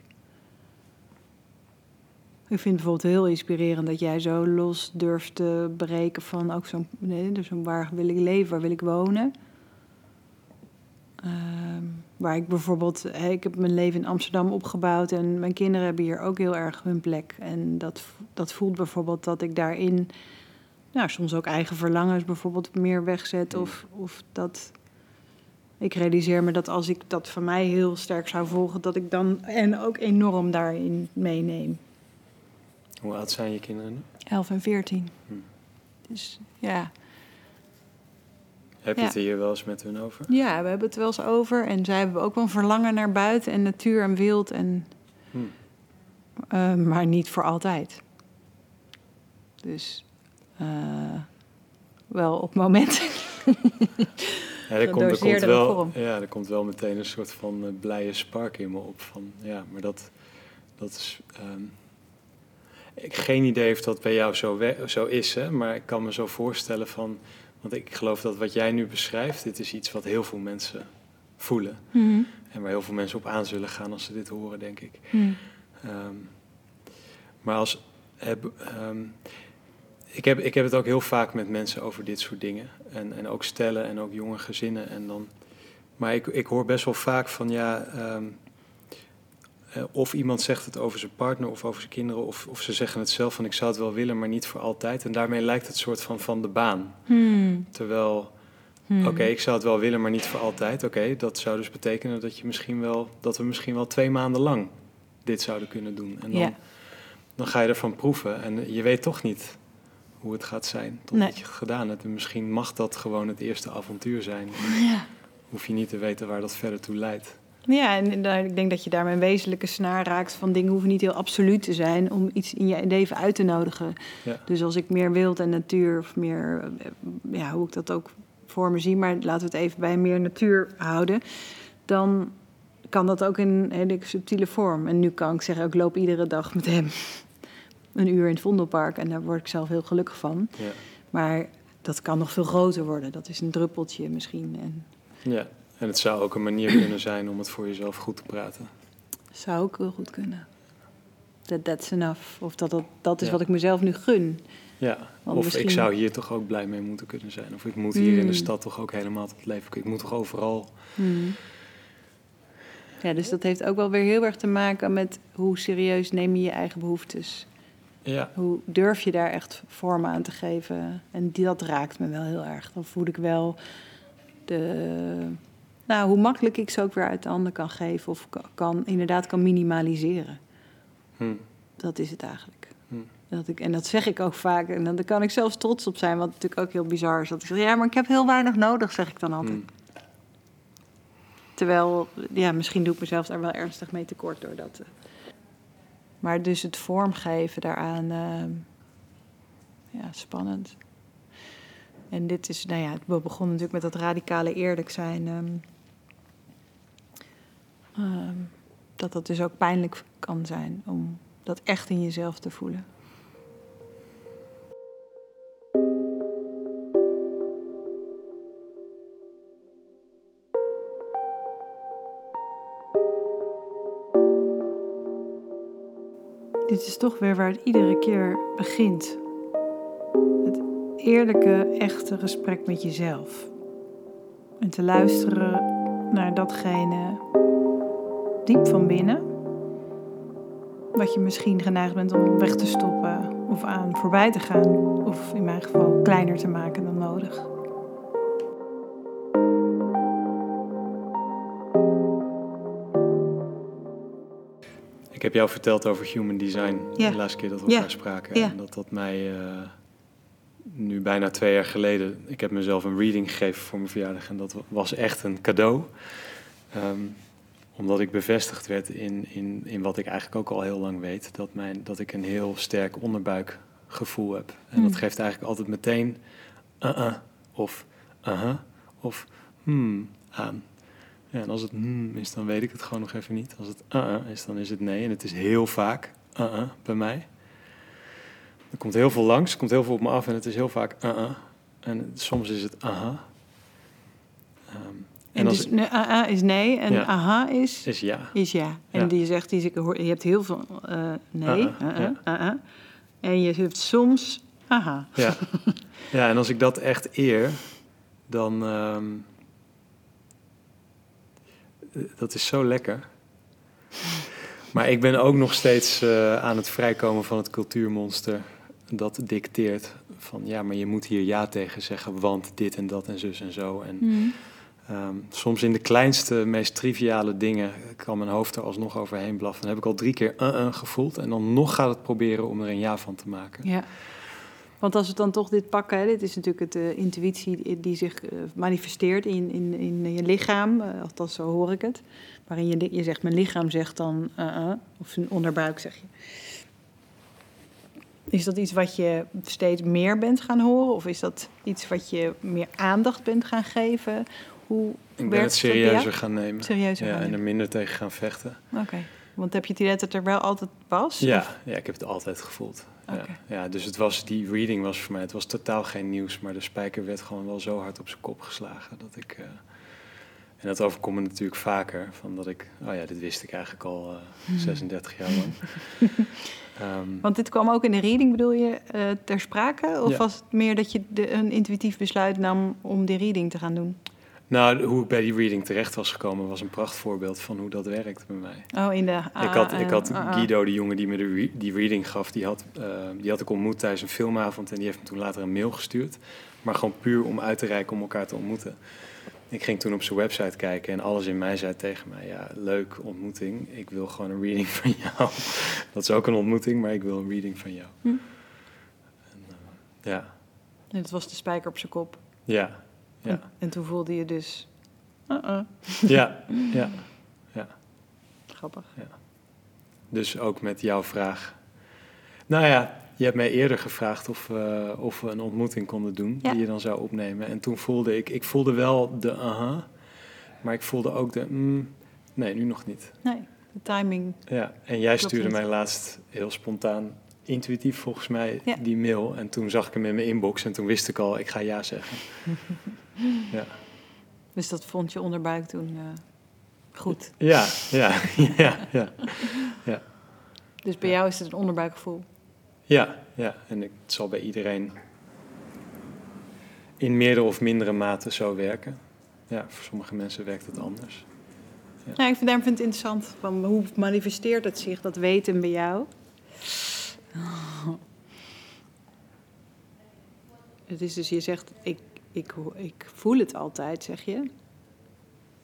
Ik vind het bijvoorbeeld heel inspirerend dat jij zo los durft te breken van ook zo'n, nee, dus waar wil ik leven, waar wil ik wonen. Ehm, waar ik bijvoorbeeld, ik heb mijn leven in Amsterdam opgebouwd en mijn kinderen hebben hier ook heel erg hun plek. En dat, dat voelt bijvoorbeeld dat ik daarin nou, soms ook eigen verlangens bijvoorbeeld meer wegzet. Of, of dat ik realiseer me dat als ik dat van mij heel sterk zou volgen, dat ik dan en ook enorm daarin meeneem. Hoe oud zijn je kinderen nu? 11 en 14. Hm. Dus ja. Heb je het hier wel eens met hun over? Ja, we hebben het wel eens over. En zij hebben ook wel een verlangen naar buiten en natuur en wild. En, hm. uh, maar niet voor altijd. Dus uh, wel op momenten. ja, er, komt, er, komt wel, ja, er komt wel meteen een soort van uh, blije spark in me op. Van, ja, maar dat, dat is. Um, ik geen idee of dat bij jou zo, zo is, hè, maar ik kan me zo voorstellen van. Want ik geloof dat wat jij nu beschrijft, dit is iets wat heel veel mensen voelen. Mm En waar heel veel mensen op aan zullen gaan als ze dit horen, denk ik. Mm. Um, maar als. Um, ik, heb, ik heb het ook heel vaak met mensen over dit soort dingen. En, en ook stellen en ook jonge gezinnen. En dan, maar ik, ik hoor best wel vaak van ja. Ehm, eh, of iemand zegt het over zijn partner of over zijn kinderen, of, of ze zeggen het zelf van ik zou het wel willen, maar niet voor altijd. En daarmee lijkt het soort van van de baan. Hmm. Terwijl, hmm. oké, ik zou het wel willen, maar niet voor altijd. Oké, dat zou dus betekenen dat, je misschien wel, dat we misschien wel twee maanden lang dit zouden kunnen doen. En dan, dan ga je ervan proeven en je weet toch niet hoe het gaat zijn totdat je het gedaan hebt. En misschien mag dat gewoon het eerste avontuur zijn. Ja. Hoef je niet te weten waar dat verder toe leidt. Ja, en ik denk dat je daarmee een wezenlijke snaar raakt van dingen hoeven niet heel absoluut te zijn om iets in je leven uit te nodigen. Ja. Dus als ik meer wild en natuur of meer, eh, ja, hoe ik dat ook voor me zie, maar laten we het even bij meer natuur houden, dan kan dat ook in een hele subtiele vorm. En nu kan ik zeggen, ik loop iedere dag met hem een uur in het Vondelpark en daar word ik zelf heel gelukkig van. Ja. Maar dat kan nog veel groter worden. Dat is een druppeltje misschien. En... Ja, en het zou ook een manier kunnen zijn om het voor jezelf goed te praten. Zou ook heel goed kunnen. That that's enough. Of dat, dat, dat is wat ik mezelf nu gun. Ja, of ik zou hier toch ook blij mee moeten kunnen zijn. Of ik moet hier in de mm. stad toch ook helemaal tot leven. Ik moet toch overal. Mm. Ja, dus dat heeft ook wel weer heel erg te maken met hoe serieus neem je je eigen behoeftes. Ja. Hoe durf je daar echt vorm aan te geven? En die, dat raakt me wel heel erg. Dan voel ik wel de, nou, hoe makkelijk ik ze ook weer uit de handen kan geven of kan, inderdaad kan minimaliseren. Hm. Dat is het eigenlijk. Hm. Dat ik, en dat zeg ik ook vaak. En dan kan ik zelfs trots op zijn, wat natuurlijk ook heel bizar is. Dat ik zeg, ja, maar ik heb heel weinig nodig, zeg ik dan altijd. Hmm. Terwijl, ja, misschien doe ik mezelf daar wel ernstig mee tekort door dat. eh. Maar dus het vormgeven daaraan, ehm, ja, spannend. En dit is, nou ja, we begonnen natuurlijk met dat radicale eerlijk zijn. ehm, ehm, dat dat dus ook pijnlijk kan zijn om dat echt in jezelf te voelen. Dit is toch weer waar het iedere keer begint. Het eerlijke, echte gesprek met jezelf. En te luisteren naar datgene diep van binnen. Wat je misschien geneigd bent om weg te stoppen of aan voorbij te gaan. Of in mijn geval kleiner te maken dan nodig. Ik heb jou verteld over human design Ja. de laatste keer dat we elkaar spraken. En dat dat mij eh, nu bijna twee jaar geleden... Ik heb mezelf een reading gegeven voor mijn verjaardag en dat was echt een cadeau. Ehm, omdat ik bevestigd werd in, in, in wat ik eigenlijk ook al heel lang weet. Dat, mijn, dat ik een heel sterk onderbuikgevoel heb. En Hmm. dat geeft eigenlijk altijd meteen uh-uh of uh-huh of hmm aan. Ja, en als het hmm is, dan weet ik het gewoon nog even niet. Als het uh-uh is, dan is het nee. En het is heel vaak uh-uh bij mij. Er komt heel veel langs, er komt heel veel op me af en het is heel vaak uh-uh. En soms is het aha. Ehm, En, dus AA is nee en Ja. aha is, is ja. is ja. En Ja. die zegt, die, je hebt heel veel eh, nee, en je hebt soms aha. Ja. ja, en als ik dat echt eer, dan. ehm, eh, dat is zo lekker. Maar ik ben ook nog steeds eh, aan het vrijkomen van het cultuurmonster. Dat dicteert van ja, maar je moet hier ja tegen zeggen, want dit en dat en zus en zo. En Hmm. Ehm, soms in de kleinste, meest triviale dingen kan mijn hoofd er alsnog overheen blaffen. Dan heb ik al drie keer uh-uh gevoeld en dan nog gaat het proberen om er een ja van te maken. Ja. Want als we dan toch dit pakken, dit is natuurlijk de intuïtie die, zich eh, manifesteert in, in, in je lichaam, eh, althans zo hoor ik het. Waarin je, je zegt, mijn lichaam zegt dan, of een onderbuik zeg je. Is dat iets wat je steeds meer bent gaan horen? Of is dat iets wat je meer aandacht bent gaan geven? Hoe Ik ben het serieuzer gaan nemen. Serieuzer Ja, gaan en er minder tegen gaan vechten. Oké. Want heb je het idee dat het er wel altijd was? Ja, Of- ja, ik heb het altijd gevoeld. Ja. ja, dus het was, die reading was voor mij, het was totaal geen nieuws, maar de spijker werd gewoon wel zo hard op zijn kop geslagen dat ik. eh, en dat overkomt me natuurlijk vaker, van dat ik, oh ja, dit wist ik eigenlijk al eh, 36 jaar lang. Ehm, Want dit kwam ook in de reading, bedoel je, eh, ter sprake? Of Ja. was het meer dat je de, een intuïtief besluit nam om die reading te gaan doen? Nou, hoe ik bij die reading terecht was gekomen was een prachtvoorbeeld van hoe dat werkt bij mij. Oh, in de ik had, ik had. Guido, die jongen die me de re- die reading gaf, die had, eh, die had ik ontmoet tijdens een filmavond en die heeft me toen later een mail gestuurd. Maar gewoon puur om uit te reiken om elkaar te ontmoeten. Ik ging toen op zijn website kijken en alles in mij zei tegen mij, ja, leuk ontmoeting. Ik wil gewoon een reading van jou. Dat is ook een ontmoeting, maar ik wil een reading van jou. Hm. En, eh, ja, En het was de spijker op zijn kop. ja, ja, En, en toen voelde je dus... uh-uh. ja, ja. Grappig. Dus ook met jouw vraag. Nou ja, je hebt mij eerder gevraagd of, we- of we een ontmoeting konden doen Ja. die je dan zou opnemen. En toen voelde ik, ik voelde wel de aha, maar ik voelde ook de mm, nee, nu nog niet. Nee, de timing. Ja, en jij stuurde niet. mij laatst heel spontaan, intuïtief volgens mij, Ja. die mail. En toen zag ik hem in mijn inbox en toen wist ik al, ik ga ja zeggen. ja. Dus dat vond je onderbuik toen eh, goed. Ja, ja, ja, ja. Dus bij jou is het een onderbuikgevoel. Ja, ja, en het zal bij iedereen in meerdere of mindere mate zo werken. Ja, voor sommige mensen werkt het anders. Ja, ik vind, daarom vind ik het interessant. Van hoe manifesteert het zich, dat weten bij jou? Het is dus, je zegt, ik, ik, ik voel het altijd, zeg je.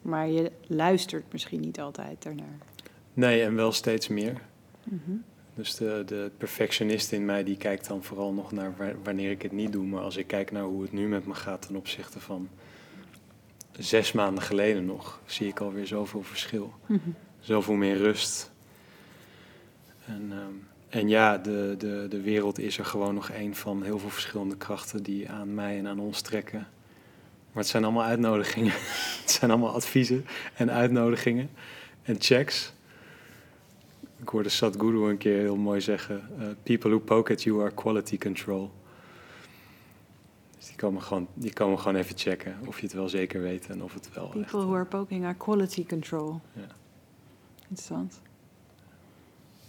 Maar je luistert misschien niet altijd ernaar. Nee, en wel steeds meer. Mhm. Dus de, de perfectionist in mij die kijkt dan vooral nog naar wanneer ik het niet doe. Maar als ik kijk naar hoe het nu met me gaat ten opzichte van zes maanden geleden nog, zie ik alweer zoveel verschil. Mm Zoveel meer rust. En, ehm, en ja, de, de, de wereld is er gewoon nog een van heel veel verschillende krachten die aan mij en aan ons trekken. Maar het zijn allemaal uitnodigingen. het zijn allemaal adviezen en uitnodigingen en checks. Ik hoorde Sadhguru een keer heel mooi zeggen: uh, People who poke at you are quality control. Dus die komen, gewoon, die komen gewoon even checken of je het wel zeker weet en of het wel. People echt, who are poking are quality control. Ja. Interessant.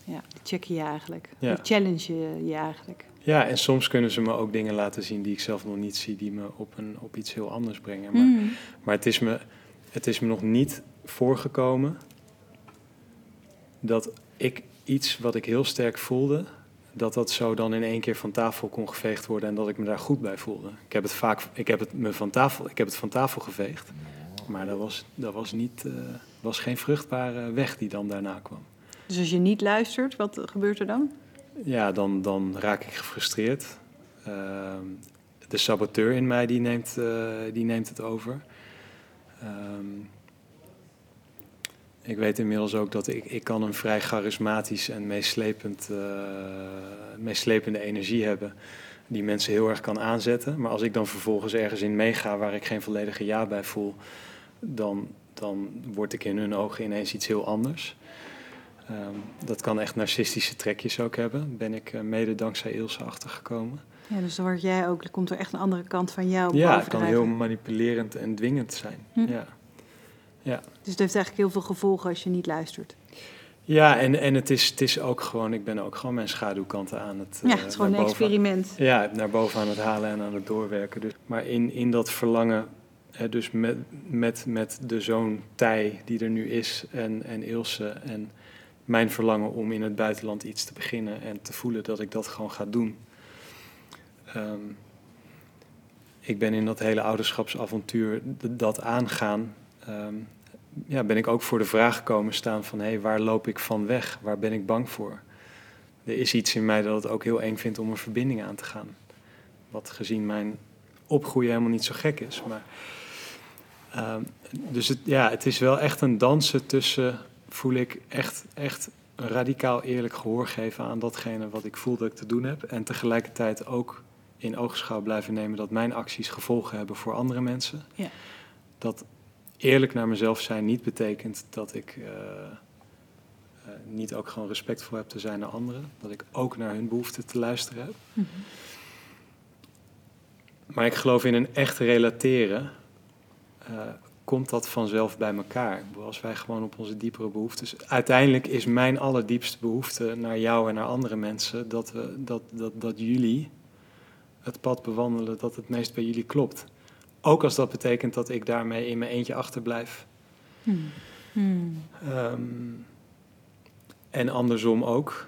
Ja, die checken je eigenlijk. Ja. Challenge je eigenlijk. Ja, en soms kunnen ze me ook dingen laten zien die ik zelf nog niet zie, die me op, een, op iets heel anders brengen. Maar, mm. maar het, is me, het is me nog niet voorgekomen dat ik iets wat ik heel sterk voelde, dat dat zo dan in één keer van tafel kon geveegd worden en dat ik me daar goed bij voelde. Ik heb het vaak, ik heb het me van tafel, ik heb het van tafel geveegd, maar dat was, dat was niet, uh, was geen vruchtbare weg die dan daarna kwam. Dus als je niet luistert, wat gebeurt er dan? Ja, dan, dan raak ik gefrustreerd. Ehm, de saboteur in mij die neemt, uh, die neemt het over. Um, ik weet inmiddels ook dat ik, ik kan een vrij charismatisch en meeslepend, uh, meeslepende energie hebben. Die mensen heel erg kan aanzetten. Maar als ik dan vervolgens ergens in meega waar ik geen volledige ja bij voel, dan, dan word ik in hun ogen ineens iets heel anders. Um, dat kan echt narcistische trekjes ook hebben. Ben ik uh, mede dankzij Ilse achtergekomen. Ja, dus dan word jij ook, er komt er echt een andere kant van jou Ja, het kan heel manipulerend en dwingend zijn. Hm. Ja. Ja. Dus het heeft eigenlijk heel veel gevolgen als je niet luistert. Ja, en, en het, is, het is ook gewoon, ik ben ook gewoon mijn schaduwkanten aan het. Ja, het is gewoon een experiment. Ja, naar boven aan het halen en aan het doorwerken. Dus, maar in, in dat verlangen, hè, dus met, met, met de zoon Tij die er nu is en, en Ilse en mijn verlangen om in het buitenland iets te beginnen en te voelen dat ik dat gewoon ga doen. Ehm, ik ben in dat hele ouderschapsavontuur dat aangaan Ehm, ja, ben ik ook voor de vraag gekomen staan van... hé, hey, waar loop ik van weg? Waar ben ik bang voor? Er is iets in mij dat het ook heel eng vindt om een verbinding aan te gaan. Wat gezien mijn opgroeien helemaal niet zo gek is. Maar, ehm, dus het, ja, het is wel echt een dansen tussen... voel ik echt, echt radicaal eerlijk gehoor geven aan datgene wat ik voel dat ik te doen heb. En tegelijkertijd ook in oogschouw blijven nemen dat mijn acties gevolgen hebben voor andere mensen. Ja. Dat eerlijk naar mezelf zijn niet betekent dat ik uh, uh, niet ook gewoon respectvol heb te zijn naar anderen. Dat ik ook naar hun behoeften te luisteren heb. Mm -hmm. Maar ik geloof in een echt relateren. Uh, komt dat vanzelf bij elkaar. Als wij gewoon op onze diepere behoeftes. Uiteindelijk is mijn allerdiepste behoefte naar jou en naar andere mensen dat, we, dat, dat, dat jullie het pad bewandelen dat het meest bij jullie klopt. Ook als dat betekent dat ik daarmee in mijn eentje achterblijf. Hmm. Hmm. Um, en andersom ook.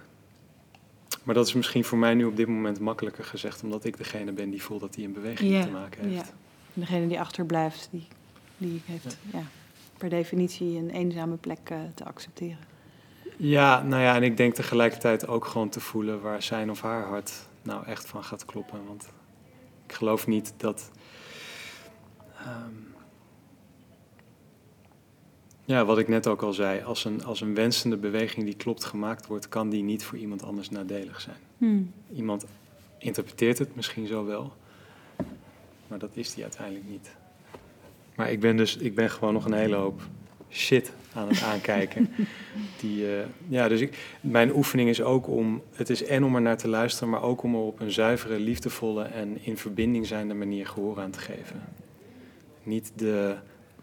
Maar dat is misschien voor mij nu op dit moment makkelijker gezegd, omdat ik degene ben die voelt dat hij een beweging te maken heeft. Ja. Degene die achterblijft, die, die heeft ja. per definitie een eenzame plek uh, te accepteren. Ja, nou ja, en ik denk tegelijkertijd ook gewoon te voelen waar zijn of haar hart nou echt van gaat kloppen. Want ik geloof niet dat Um, ja, wat ik net ook al zei, als een, als een wensende beweging die klopt gemaakt wordt, kan die niet voor iemand anders nadelig zijn. Hmm. Iemand interpreteert het misschien zo wel, maar dat is die uiteindelijk niet. Maar ik ben dus, ik ben gewoon nog een hele hoop shit aan het aankijken. Die, uh, ja, dus ik, mijn oefening is ook om, het is en om er naar te luisteren, maar ook om er op een zuivere, liefdevolle en in verbinding zijnde manier gehoor aan te geven. Niet de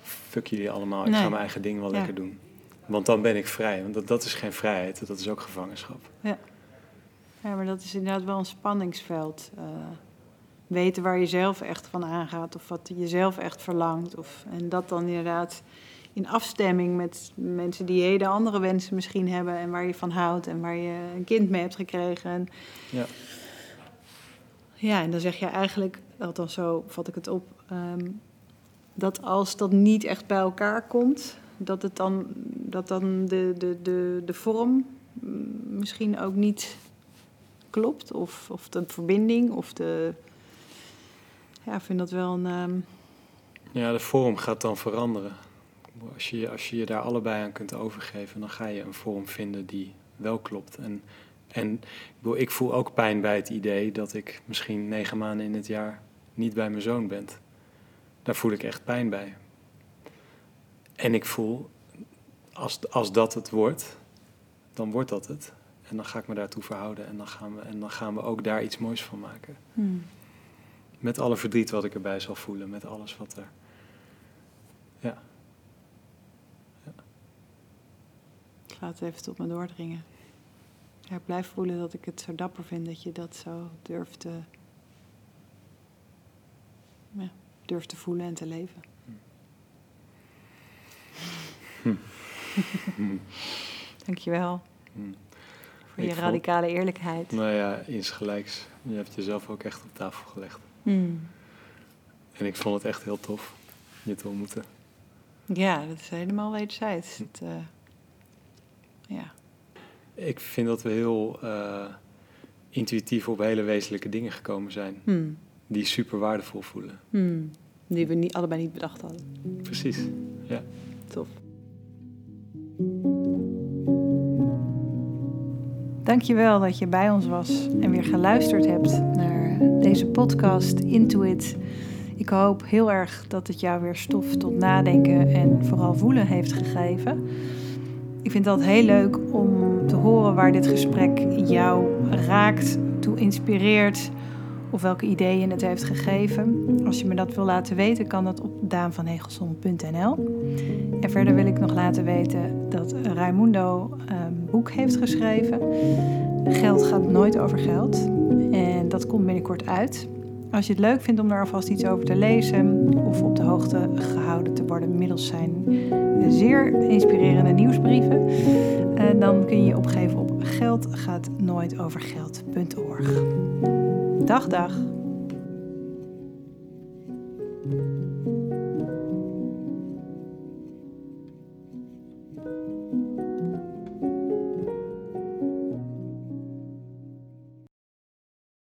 fuck jullie allemaal, ik ga mijn eigen ding wel lekker doen. Want dan ben ik vrij. Want dat, dat is geen vrijheid, dat is ook gevangenschap. Ja. ja, maar dat is inderdaad wel een spanningsveld. Uh, weten waar je zelf echt van aangaat of wat je zelf echt verlangt. Of, en dat dan inderdaad in afstemming met mensen die hele andere wensen misschien hebben en waar je van houdt en waar je een kind mee hebt gekregen. En, ja. ja, en dan zeg je eigenlijk, althans zo vat ik het op, um, dat als dat niet echt bij elkaar komt, dat, het dan, dat dan de, de, de, de vorm misschien ook niet klopt. Of, of de verbinding of de... Ja, ik vind dat wel een... Ehm, ja, de vorm gaat dan veranderen. Als je, als je je daar allebei aan kunt overgeven, dan ga je een vorm vinden die wel klopt. En, en ik voel ook pijn bij het idee dat ik misschien negen maanden in het jaar niet bij mijn zoon ben. Daar voel ik echt pijn bij. En ik voel, als, als dat het wordt, dan wordt dat het. En dan ga ik me daartoe verhouden en dan gaan we, en dan gaan we ook daar iets moois van maken. Hmm. Met alle verdriet wat ik erbij zal voelen, met alles wat er. Ja. ja. Ik laat het even tot me doordringen. Ja, ik blijf voelen dat ik het zo dapper vind dat je dat zo durft te, ja, durft te voelen en te leven. Hm. hm. Dankjewel. Hm. Voor je radicale eerlijkheid. Nou ja, insgelijks. Je hebt jezelf ook echt op tafel gelegd. Hmm. En ik vond het echt heel tof je te ontmoeten. Ja, dat is helemaal wederzijds. Hm. Het, uh, ja. Ik vind dat we heel uh, intuïtief op hele wezenlijke dingen gekomen zijn. Hmm. Die super waardevol voelen. Hmm. Die we niet, allebei niet bedacht hadden. Precies, ja. Tof. Dankjewel dat je bij ons was en weer geluisterd hebt naar deze podcast Intuit. Ik hoop heel erg dat het jou weer stof tot nadenken en vooral voelen heeft gegeven. Ik vind dat heel leuk om te horen waar dit gesprek jou raakt, toe inspireert of welke ideeën het heeft gegeven. Als je me dat wil laten weten, kan dat op daanvanhegelsom.nl. En verder wil ik nog laten weten dat Raimundo een boek heeft geschreven. Geld gaat nooit over geld. En dat komt binnenkort uit. Als je het leuk vindt om daar alvast iets over te lezen of op de hoogte gehouden te worden middels zijn zeer inspirerende nieuwsbrieven, eh, dan kun je je opgeven op geldgaatnooitovergeld.org dag dag.